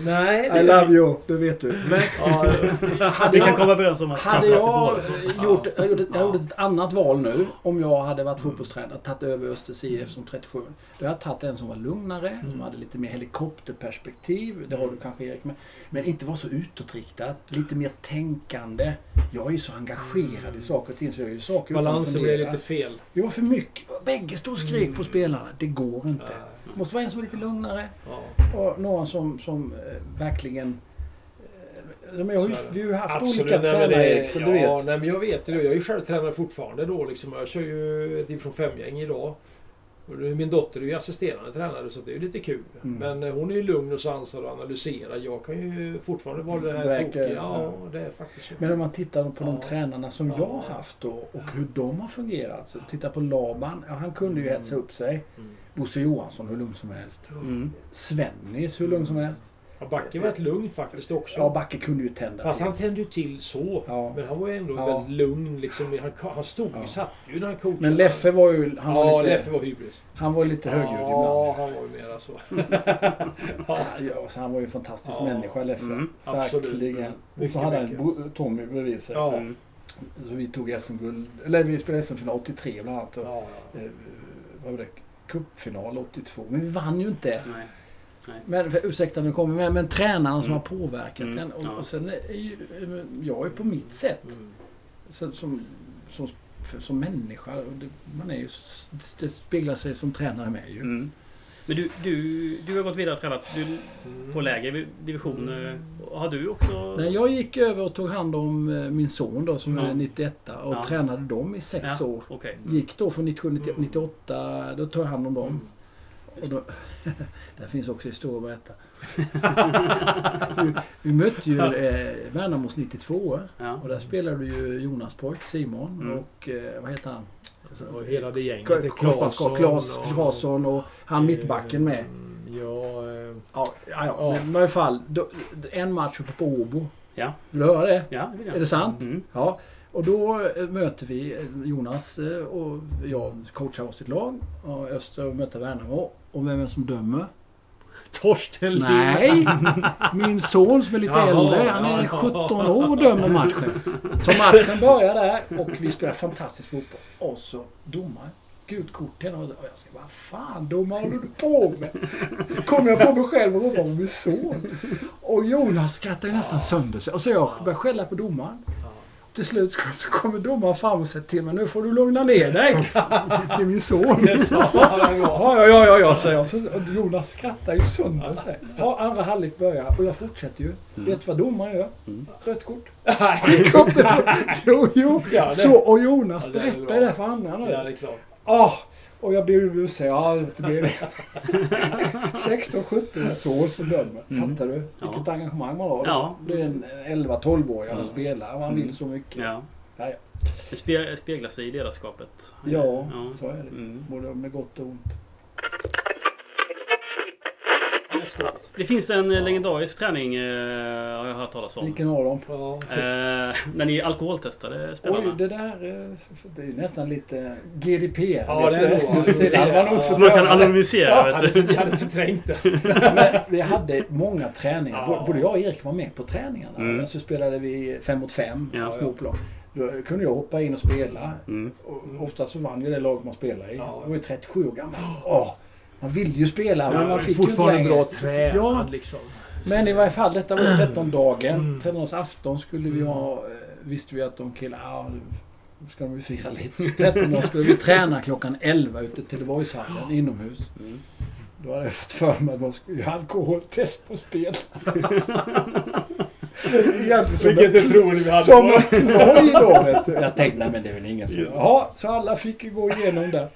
Nej, det I love you, det vet du. Men, Ja, hade Vi kan jag, komma överens om att hade jag det gjort, jag gjort, ett, jag gjort ett annat val nu, om jag hade varit fotbollstränare, tagit över Östers IF som 37. Då hade jag tagit en som var lugnare, som Mm. hade lite mer helikopterperspektiv. Det har du kanske Erik med. Men inte var så utåtriktad. Lite mer tänkande. Jag är ju så engagerad i saker och ting så jag gör ju saker balansen fundera. lite fel. Det var för mycket. Bägge stod och skrek Mm. på spelarna. Det går inte. Det måste vara en som är lite lugnare. Och någon som, som eh, verkligen... Eh, jag är vi har ju haft Absolut. olika nej, tränare Erik, så ja, du vet. Nej, men jag vet det. Jag är ju själv tränare fortfarande då. Liksom. Jag kör ju ett division 5-gäng idag. Min dotter är ju assisterande tränare så det är ju lite kul. Mm. Men eh, hon är ju lugn och sansad och analyserar. Jag kan ju fortfarande vara det här Verkar- tokiga. Ja, ja. det är faktiskt. Men om man tittar på de Ja. tränarna som Ja. jag har haft då, och hur de har fungerat. Så titta på Laban. Han kunde ju Mm. hetsa upp sig. Mm. Bosse Johansson hur lugn som helst. Mm. Svennis hur lugn som helst. Ja, Backe var rätt lugn faktiskt också. Ja, Backe kunde ju tända Fast till. han tände ju till så. Ja. Men han var ju ändå Ja. väldigt lugn. Liksom. Han, han stod ju, Ja. satt ju när han coachade. Men Leffe var ju... Han var ja, lite, Leffe var hybris. han var lite högljudd Ja, ibland. han var ju mera så. ja. Ja, så han var ju en fantastisk Ja. människa Leffe. Mm. Verkligen. Mm. Och så hade han Tommy bredvid sig. Ja. Mm. Så vi tog SM-guld. Eller vi spelade SM-final 83 bland annat. Och, Ja, ja. eh, vad var det? Cupfinal 82. Men vi vann ju inte. Nej. Men, för, ursäkta nu kommer men, men tränarna som Mm. har påverkat Mm, en. Och, ja. och sen är ju, jag är på mitt sätt. Mm. Så, som, som, för, som människa. och Det, man är ju, det speglar sig som tränare med ju. Mm. Men du, du, du har gått vidare och tränat du, Mm. på lägre divisioner. Har du också... Nej, jag gick över och tog hand om eh, min son då som Ja. är 91 och Ja. tränade dem i sex Ja, år. Okej. Gick då från 97 Mm. 98, då tog jag hand om dem. Och då, där finns också historia att berätta. vi, vi mötte ju eh, Värnamos 92 Ja. och där spelade ju Jonas pojk Simon Mm. och eh, vad heter han? Och hela det gänget. K- Det är Korsbandsskott, Klas och- Claesson och han mittbacken med. Ja, eh, Ja, ja, ja. Ja. men i alla fall. Då, en match uppe på Åbo. Ja. Vill du höra det? Ja, det vill jag. Är det sant? Mm. Ja. Och då eh, möter vi eh, Jonas eh, och jag coachar oss sitt lag. Och Öster möter Värnamo. Och vem är det som dömer? Torsten. Nej! Min son som är lite Jaha, äldre. Han är ja. 17 år och dömer matchen. Så matchen börjar där och vi spelar fantastisk fotboll. Och så domar. Gult kort till och jag säger vad fan domare håller du på med? Kommer jag på mig själv och ropar på min son. Och Jonas skrattar ju nästan sönder sig. Och så jag börjar skälla på domaren. Till slut så kommer domaren fram och säger till mig nu får du lugna ner dig. Är min son. Ja. Ja, ja, ja, säger jag. Så, Jonas skrattar ju sönder sig. Ja, andra halvlek börjar och jag fortsätter ju. Vet du vad domaren gör? Mm. Rött kort. Nej. Jo, jo. Ja, det- Så, och Jonas Ja, berättar det för andra nu. Ja, det är klart. Ah, och jag ber om ursäkt. Ja, det blir det. 16, 17 år så som dömer. Mm. Fattar du? Ja. Vilket engagemang man har. Ja. Det är en 11-12-åring som Mm. spelar han vill så mycket. Ja. Ja, ja. Det spe- speglar sig i ledarskapet. Ja, så är det. Mm. Både med gott och ont. Är skott. Det finns en eh, legendarisk träning, eh, har jag hört talas om. Vilken av dem? Ja. Eh, när ni alkoholtestade spelarna. Oj, det där eh, det är ju nästan lite GDPR. Ja, det är för tiden hade man fått Man kan det. anonymisera, Jag vet hade, du. förträngt det. Men vi hade många träningar. Ja. Både jag och Erik var med på träningarna. Mm. Så spelade vi fem mot fem, Ja. plan. Då kunde jag hoppa in och spela. Mm. Och ofta så vann ju det lag man spelade i. Ja. Jag var ju 37 år gammal. Åh, man ville ju spela men man fick fortfarande ju bra tränad Ja. liksom. Men i varje fall, detta var 13 dagen. Mm. 13 afton skulle vi ha, eh, visste vi att de killarna, ja, nu ska de ju fira lite. Så 13 dagar skulle vi träna klockan 11 ute till Teleborgshallen inomhus. Mm. Då hade jag fått för mig att man skulle göra alkoholtest på spel. Vilket det ni vi hade Som en då. Vet du. Jag tänkte, nej men det är väl ingen som... Jaha, så alla fick ju gå igenom där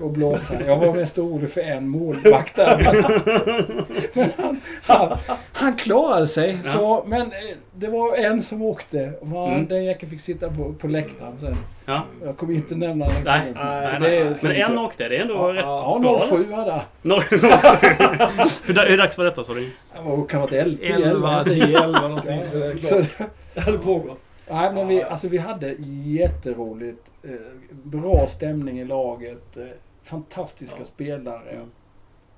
och blåsa. Jag var mest orolig för en målvakt där. Men han, han, han klarade sig. Ja. Så, men eh, det var en som åkte. Han, Mm. Den jäkeln fick sitta på, på läktaren sen. Ja. Jag kommer inte nämna den. Nej, nej, Så nej, det Men en åkte, det är ändå Ja, rätt Ja, bra. 07 hade han. Hur, hur dags var detta sa du? Var kan ha varit 11, 10, 11, 10, 11 någonting. Ja. Så det. Det hade pågått. Nej, men vi, alltså, vi hade jätteroligt. Eh, bra stämning i laget. Eh, fantastiska Ja. spelare.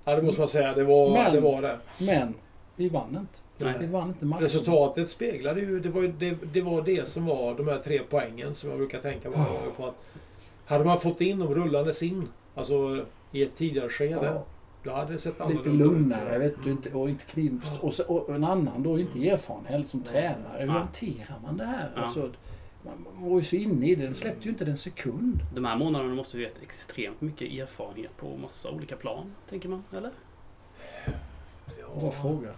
Ja, det måste man säga. Det var Men- det. Var det. Men vi vann inte. Nej. Vi vann inte matchen. Resultatet speglade ju det, var det, det var det som var de här tre poängen som jag brukar tänka många gånger på. Att hade man fått in dem rullandes in, alltså i ett tidigare skede, Ja, hade det sett lite lugnare vet du, inte, och inte kniv. Och, så, och en annan då, inte erfaren heller som tränare. Hur Ja. hanterar man det här? Ja. Alltså, man, var ju så inne i det. De släppte ju inte en sekund. De här månaderna måste vi ha gett extremt mycket erfarenhet på massa olika plan, tänker man. Eller? Bra fråga.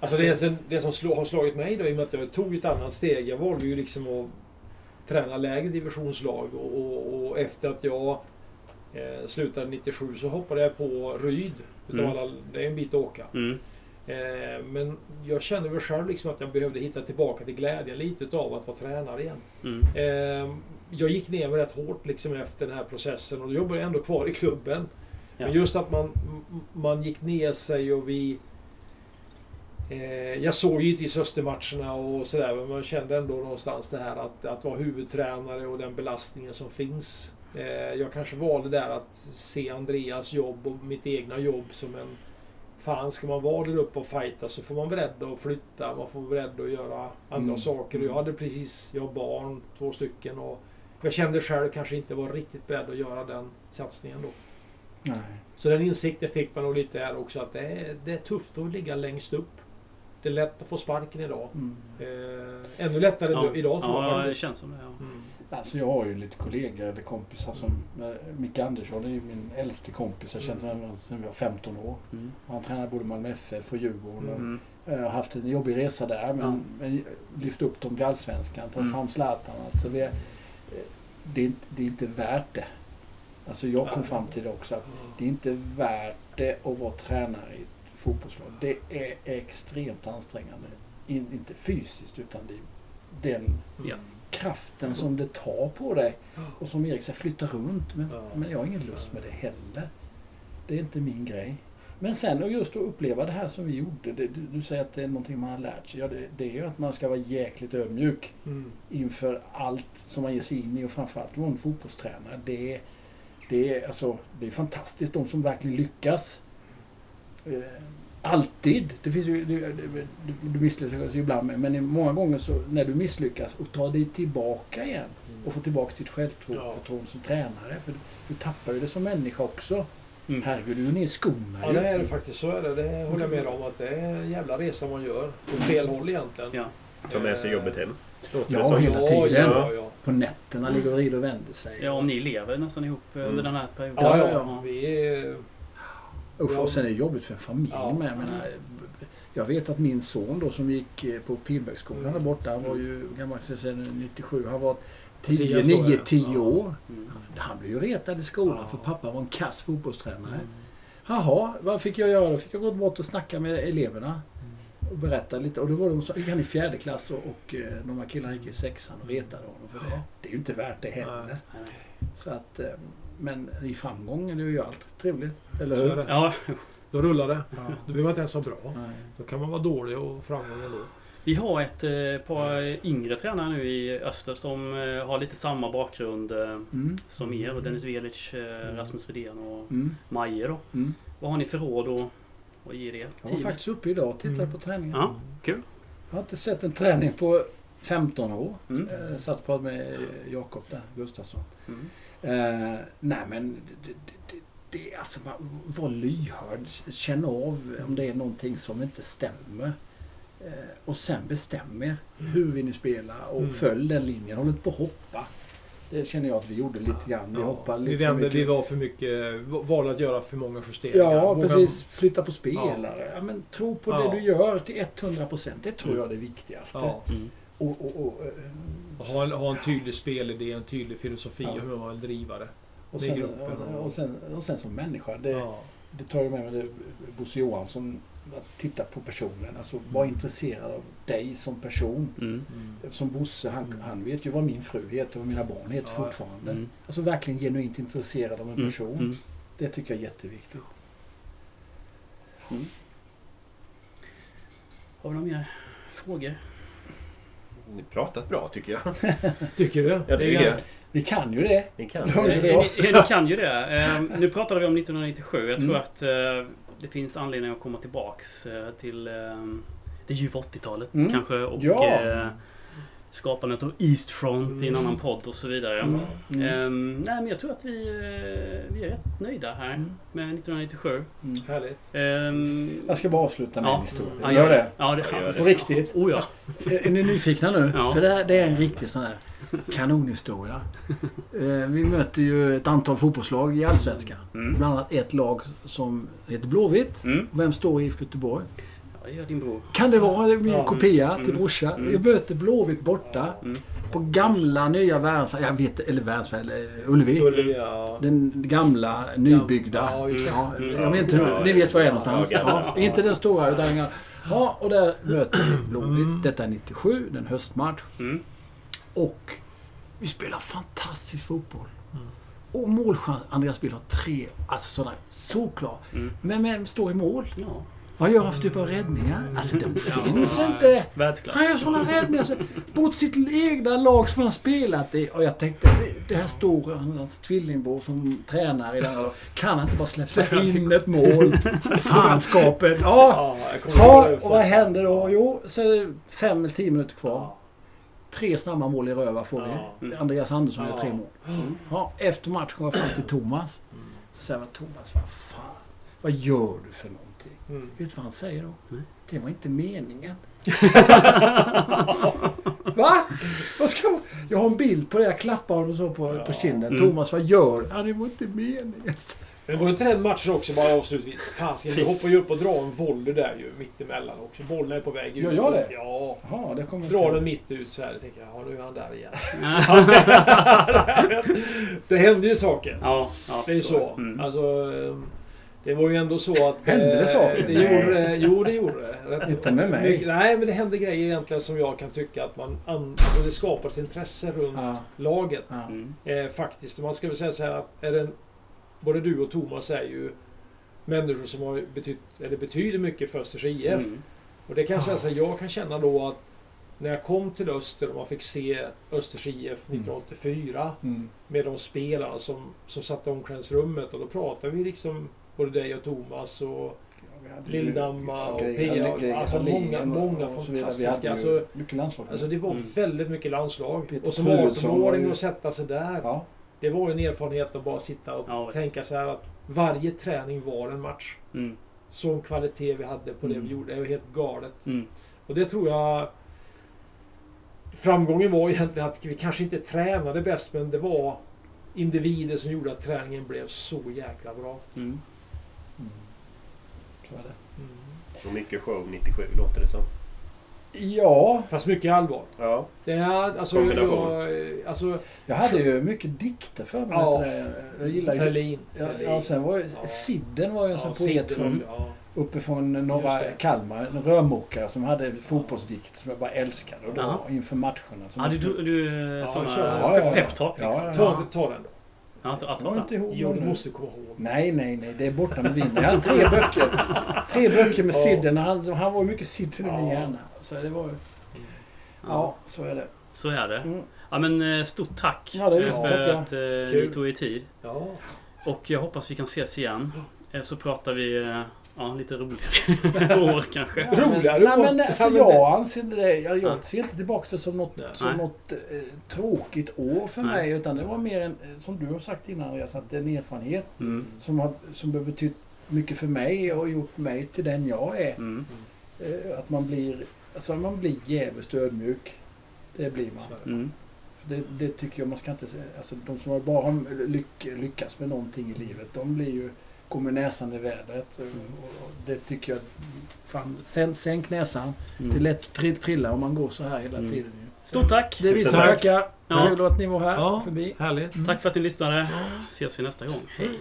Alltså det, som- det som slå, har slagit mig då, i och med att jag tog ett annat steg. Jag valde ju liksom att träna lägre divisionslag och, och, och efter att jag eh, slutade 97 så hoppade jag på Ryd. Utav Mm. alla, det är en bit att åka. Mm. Eh, men jag kände väl själv liksom att jag behövde hitta tillbaka till glädjen lite utav att vara tränare igen. Mm. Eh, jag gick ner mig rätt hårt liksom efter den här processen och då jobbade jag ändå kvar i klubben. Ja. Men just att man, man gick ner sig och vi... Eh, jag såg givetvis Östermatcherna och sådär men man kände ändå någonstans det här att, att vara huvudtränare och den belastningen som finns. Eh, jag kanske valde där att se Andreas jobb och mitt egna jobb som en... Fan, ska man vara där uppe och fighta så får man vara beredd att flytta, man får vara beredd att göra andra Mm. saker. Jag hade precis, jag har barn, två stycken och jag kände själv kanske inte var riktigt beredd att göra den satsningen då. Nej. Så den insikten fick man nog lite här också att det är, det är tufft att ligga längst upp. Det är lätt att få sparken idag. Mm. Eh, ännu lättare Ja, idag tror jag ja det känns som det. Ja. Mm. Alltså jag har ju lite kollegor eller kompisar som... eh, Micke Andersson är ju min äldste kompis. Jag har känt honom sedan vi var 15 år. Mm. Han tränar både Malmö FF och Djurgården. Mm. Jag har haft en jobbig resa där men, Ja. men lyft upp dem till Allsvenskan, tagit Mm. fram Zlatan. Alltså vi är, det, är, det är inte värt det. Alltså jag kom fram till det också att det är inte värt det att vara tränare i ett fotbollslag. Det är extremt ansträngande. In, inte fysiskt utan det är den Ja. Kraften som det tar på dig. Och som Erik säger, flytta runt. Men, men jag har ingen lust med det heller. Det är inte min grej. Men sen och just att uppleva det här som vi gjorde. Det, du, du säger att det är någonting man har lärt sig. Ja, det, det är ju att man ska vara jäkligt ödmjuk Mm. inför allt som man ger sig in i och framförallt vara en fotbollstränare. Det, är- det, är, alltså, det är fantastiskt de som verkligen lyckas. Eh, alltid. Det finns ju, du, du, du misslyckas ju ibland med, men många gånger så när du misslyckas och tar dig tillbaka igen och får tillbaka ditt självförtroende Ja. som tränare. För du tappar ju det som människa också. Mm. Herregud, du är ner i skorna Ja, det är det faktiskt. Så är det. Det håller jag med om. Att det är en jävla resa man gör. Åt fel håll egentligen. Ja. Ta med sig jobbet hem. Ja, hela ja, tiden. Ja, ja. På nätterna ligger och rider och vänder sig. ja, om ni lever nästan ihop eh, under Mm. den här perioden. Ja, Ja, ja, ja. Vi är... Usch, Ja. och sen är det jobbigt för en familj Ja. med. Jag, menar, jag vet att min son då som gick eh, på Pilbäcksskolan Mm. där borta, han var ju hur gammal nu, 97, han var Tio 10, så är 9, det. 10 Ja. år. Mm. Han blev ju retad i skolan Ja. för pappa var en kass fotbollstränare. Mm. Jaha, vad fick jag göra? Då fick jag gå bort och snacka med eleverna och berätta lite. Och då var de så, gick han i fjärde klass och, och eh, de här killarna gick i sexan och retade honom för det. Det är ju inte värt det heller. Nej. Så att, eh, men i framgången är ju allt trevligt. Eller Så hur? det. Ja, Då rullar det. Ja. Då behöver man inte ens vara bra. Nej. Då kan man vara dålig och framgång ändå. vi har ett eh, par yngre tränare nu i öster som eh, har lite samma bakgrund eh, Mm. som er. Och Dennis Velic, eh, Rasmus Rydén och Mm. Maje då. Mm. Vad har ni för råd att, att ge det? Jag var faktiskt uppe idag och tittade Mm. på träningen. Ja, kul. Jag har inte sett en träning på 15 år. Mm. Satt och pratade med Jakob där, Gustafsson. Mm. Eh, nej men det, det, det, alltså, man- var lyhörd. Känn av om det är någonting som inte stämmer. Eh, och sen bestäm er. Hur vill ni spela? Och Mm. följ den linjen. Håll inte på att hoppa. Det känner jag att vi gjorde lite grann. Vi Ja. hoppade Vi lite för vände, mycket. vi var för mycket, valde att göra för många justeringar. Ja, Många- precis. Flytta på spelare. Ja. men tro på Ja. det du gör till 100%. Det tror jag är det viktigaste. Ja. Mm. Och, och, och, eh, Och ha, en, ha en tydlig spelidé, en tydlig filosofi Ja. och hur man vill driva det. och, sen, gruppen. och, sen, och, sen, och sen som människa. Det, Ja. det tar jag med mig. Bosse Johansson. Att titta på personen. Alltså var intresserad av dig som person. Mm. Mm. Som Bosse, han, Mm. han vet ju vad min fru heter och mina barn heter Ja. fortfarande. Mm. Alltså verkligen genuint intresserad av en Mm. person. Mm. Det tycker jag är jätteviktigt. Har vi några mer frågor? Ni pratat bra tycker jag. Tycker du? Ja, det är jag. Vi kan ju det. Ni kan. Ja, Eh, Ni, ni kan ju det. Eh, Nu pratade vi om 1997. Jag tror Mm. att eh, det finns anledning att komma tillbaks eh, till eh, det ljuva 80-talet Mm. kanske. Och Ja. Skapandet av East Front i en Mm. annan podd och så vidare. Mm. Mm. Ehm, nej, men jag tror att vi, eh, vi är rätt nöjda här Mm. med 1997. Mm. Härligt. Ehm, Jag ska bara avsluta med Ja. en historia. ja, Gör det. Ja, det Ja, gör det. På riktigt. Oh ja. Är ni nyfikna nu? Ja. För det, här, det är en riktig sån här kanonhistoria. Eh, Vi möter ju ett antal fotbollslag i Allsvenskan. Mm. Bland annat ett lag som heter Blåvitt. Mm. Vem står i IFK Göteborg? Ja, det gör din bror. Kan det vara min Ja. kopia Mm. till brorsa? Mm. Vi möter Blåvitt borta. Mm. På gamla nya Värnsvall, jag vet eller Värnsvall, eh, Ullevi. Ullevi, ja. Den gamla, nybyggda. Ja, just det. Ja, Mm. jag vet inte ni vet var jag är någonstans. Ja, inte den stora utan den gamla. Ja, och där möter vi Blåvitt. Mm. Detta är 97, den höstmatch. Mm. Och vi spelar fantastisk fotboll. Mm. Och målchans, Andreas Bill har tre, alltså sådana, solklar. Mm. Men vem står i mål? Ja. Vad gör han för typ av räddningar? Alltså de finns Ja, inte. Världsklass. Han gör sådana räddningar så, mot sitt egna lag som han spelat i. Och jag tänkte, det, här står hans tvillingbror som tränar i den här. Kan han inte bara släppa in ett mål? Fanskapet. Ja, Ja, och vad händer då? Jo, så är det fem eller tio minuter kvar. Tre snabba mål i röva får vi. Ja. Andreas Andersson gör tre mål. Mm. Ja, efter matchen går jag fram till Thomas. Mm. Så säger jag, Thomas, vad fan? Vad gör du för någonting? Mm. Vet du vad han säger då? Nej. Det var inte meningen. Va? Vad ska man? Jag har en bild på det. Jag klappar honom så på, på kinden. Mm. Thomas, vad gör du? Ja, det var inte meningen. Men var inte den matchen också, bara avslutningsvis. Fasiken, du hoppar ju upp och drar en volley där ju, mittemellan också. Bollen är på väg ut. Gör jag det? Ja. Jaha, det kommer Drar inte- den mitt ut så här. Jag tänker, ja nu är han där igen. det hände ju saker. Ja, ja, Det är förstår. så. Mm. Alltså, eh, det var ju ändå så att... Hände det eh, saker? Det gjorde, det- jo, det gjorde det. Rätt- Inte med mig. mycket- nej, men det hände grejer egentligen som jag kan tycka att man... an- Alltså det skapades intresse runt Ja, laget. ja. Mm. Eh, faktiskt. Man ska väl säga så här att är det, både du och Thomas är ju människor som har betytt, eller betyder mycket för Östers IF. Mm. Och det kan jag säga så här, jag kan känna då att när jag kom till Öster och man fick se Östers IF 1984 Mm. med de spelarna som, som satt i omklädningsrummet och då pratade vi liksom både dig och Thomas och Lilldamma och Pia. Alltså många, många fantastiska. Alltså, mycket landslag. alltså det var Mm. väldigt mycket landslag. Och som Truedsson var 18-åring ju- att sätta sig där. Det var ju en erfarenhet att bara sitta och tänka så här att varje träning var en match. Mm. Sån kvalitet vi hade på det Mm. vi gjorde. Det var helt galet. Mm. Och det tror jag... Framgången var egentligen att vi kanske inte tränade bäst men det var individer som gjorde att träningen blev så jäkla bra. Mm. Mm. Så är det. Mm. Och mycket show 97 låter det som. Ja, Fast mycket allvar. Ja. Det är, alltså, Kombination. jag, alltså, jag hade ju mycket dikter för mig. Ja. Jag gillar ju... Ferlin. Ja, sen var ju, Ja. Sidden var ju en sån Ja, poet Sidden från, ja. uppifrån norra. Kalmar. En rörmokare som hade fotbollsdikt som jag bara älskade. Och då inför matcherna. Så Ja, du, du, du Ja, kör. Ja, peptalk liksom. Ja, ja, Ta, ta den då. Ja, att, att inte ihåg Jo, du nu. måste komma ihåg. Nej, nej, nej. Det är borta med vinden. Jag hade tre böcker. Tre böcker med Ja. Sidden. Han, han var ju mycket Sidden i min Ja. hjärna. Så det var ju... Ja, Ja, så är det. så är det. Mm. Ja, men eh, stort tack Ja, det är eh, för tackar. att eh, ni tog er tid. Ja. Och jag hoppas vi kan ses igen. Så pratar vi ja, lite roligare år kanske. Roligare Nej, år. men alltså, Ja, men jag anser inte det. Jag, Ja. jag ser inte tillbaka det som något, Nej. som något eh, tråkigt år för Nej. mig. Utan det var mer en, eh, som du har sagt innan Andreas, att det är en erfarenhet Mm. som har, som har betytt mycket för mig och gjort mig till den jag är. Mm. Eh, Att man blir, alltså man blir djävulskt ödmjuk. Det blir man. Mm. Det, det tycker jag man ska inte säga. Alltså, de som bara har lyck, lyckats med någonting i livet, de blir ju, går med näsan i vädret. Och, och det tycker jag... Fan, sänk näsan. Det är Mm. lätt att trill- trilla om man går så här hela Mm. tiden. Stort tack! Det är vi som tackar. Kul att ni var här Ja. förbi. Härligt. Tack för att ni lyssnade. Ses vi nästa gång. Hej!